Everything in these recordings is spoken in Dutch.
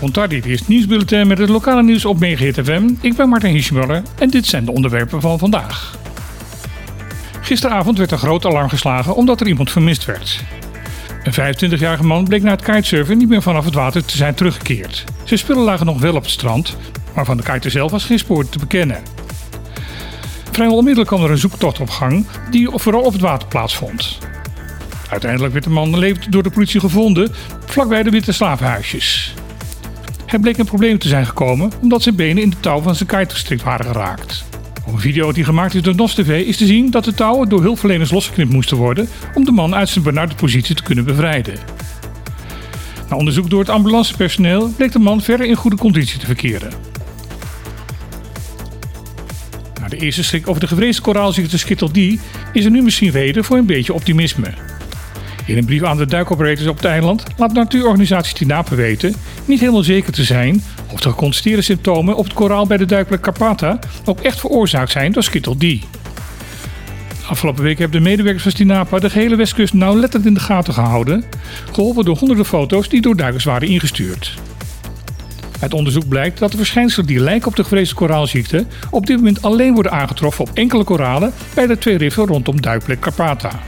Ontardi is het nieuwsbulletin met het lokale nieuws op Megahit FM. Ik ben Martin Hiesmuller en dit zijn de onderwerpen van vandaag. Gisteravond werd een groot alarm geslagen omdat er iemand vermist werd. Een 25-jarige man bleek na het kitesurfen niet meer vanaf het water te zijn teruggekeerd. Zijn spullen lagen nog wel op het strand, maar van de kiter zelf was geen spoor te bekennen. Vrijwel onmiddellijk kwam er een zoektocht op gang die vooral op het water plaatsvond. Uiteindelijk werd de man levend door de politie gevonden vlakbij de witte slavenhuisjes. Hij bleek een probleem te zijn gekomen omdat zijn benen in de touw van zijn kite gestrikt waren geraakt. Op een video die gemaakt is door NOS TV is te zien dat de touwen door hulpverleners losgeknipt moesten worden om de man uit zijn benarde positie te kunnen bevrijden. Na onderzoek door het ambulancepersoneel bleek de man verder in goede conditie te verkeren. Na de eerste schrik over de gevreesde koraalziekte Skittle D is er nu misschien reden voor een beetje optimisme. In een brief aan de duikoperators op het eiland laat natuurorganisatie Tinapen weten niet helemaal zeker te zijn of de geconstateerde symptomen op het koraal bij de duikplek Carpata ook echt veroorzaakt zijn door Skittle D. Afgelopen week hebben de medewerkers van Tinapa de gehele westkust nauwlettend in de gaten gehouden, geholpen door honderden foto's die door duikers waren ingestuurd. Uit onderzoek blijkt dat de verschijnselen die lijken op de gevreesde koraalziekte op dit moment alleen worden aangetroffen op enkele koralen bij de twee riffen rondom duikplek Carpata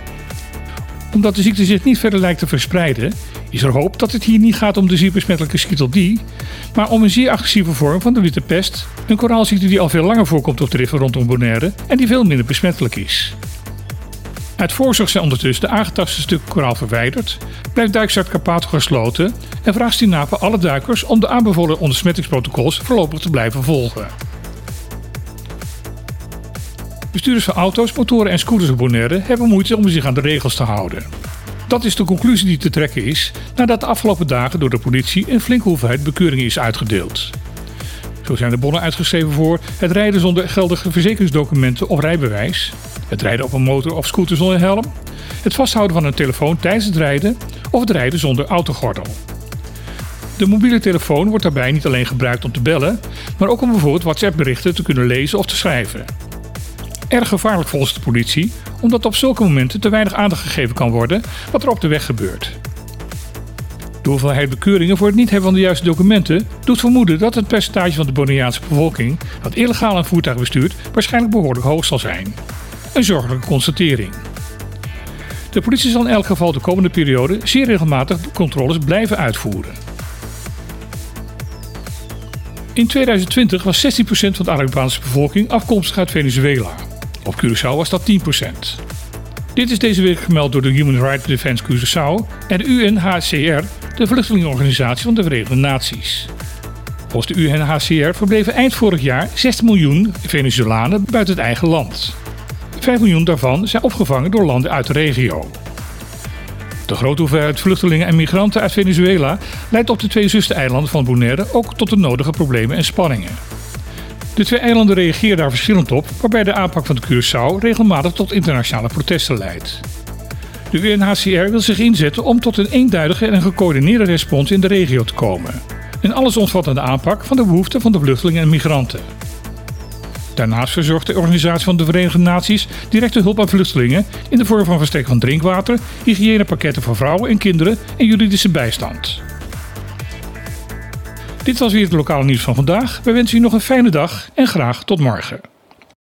omdat de ziekte zich niet verder lijkt te verspreiden, is er hoop dat het hier niet gaat om de zeer besmettelijke Skyttle maar om een zeer agressieve vorm van de witte pest, een koraalziekte die al veel langer voorkomt op de riffen rondom Bonaire en die veel minder besmettelijk is. Uit voorzorg zijn ondertussen de aangetaste stukken koraal verwijderd, blijft duikstart Carpato gesloten en vraagt Stinapa alle duikers om de aanbevolen ontsmettingsprotocols voorlopig te blijven volgen. Bestuurders van auto's, motoren en scooters op Bonaire hebben moeite om zich aan de regels te houden. Dat is de conclusie die te trekken is nadat de afgelopen dagen door de politie een flinke hoeveelheid bekeuringen is uitgedeeld. Zo zijn de bonnen uitgeschreven voor het rijden zonder geldige verzekeringsdocumenten of rijbewijs, het rijden op een motor of scooter zonder helm, het vasthouden van een telefoon tijdens het rijden of het rijden zonder autogordel. De mobiele telefoon wordt daarbij niet alleen gebruikt om te bellen, maar ook om bijvoorbeeld WhatsApp-berichten te kunnen lezen of te schrijven erg gevaarlijk volgens de politie, omdat op zulke momenten te weinig aandacht gegeven kan worden wat er op de weg gebeurt. De hoeveelheid bekeuringen voor het niet hebben van de juiste documenten doet vermoeden dat het percentage van de Bonaireaanse bevolking dat illegaal een voertuig bestuurt waarschijnlijk behoorlijk hoog zal zijn. Een zorgelijke constatering. De politie zal in elk geval de komende periode zeer regelmatig controles blijven uitvoeren. In 2020 was 16% van de Arubaanse bevolking afkomstig uit Venezuela. Op Curaçao was dat 10%. Dit is deze week gemeld door de Human Rights Defense Curaçao en de UNHCR, de vluchtelingenorganisatie van de Verenigde Naties. Volgens de UNHCR verbleven eind vorig jaar 60 miljoen Venezolanen buiten het eigen land. 5 miljoen daarvan zijn opgevangen door landen uit de regio. De grote hoeveelheid vluchtelingen en migranten uit Venezuela leidt op de twee zustereilanden van Bonaire ook tot de nodige problemen en spanningen. De twee eilanden reageren daar verschillend op, waarbij de aanpak van de Curaçao regelmatig tot internationale protesten leidt. De UNHCR wil zich inzetten om tot een eenduidige en gecoördineerde respons in de regio te komen. Een allesomvattende aanpak van de behoeften van de vluchtelingen en migranten. Daarnaast verzorgt de Organisatie van de Verenigde Naties directe hulp aan vluchtelingen in de vorm van verstrek van drinkwater, hygiënepakketten voor vrouwen en kinderen en juridische bijstand. Dit was weer het lokale nieuws van vandaag. Wij wensen u nog een fijne dag en graag tot morgen.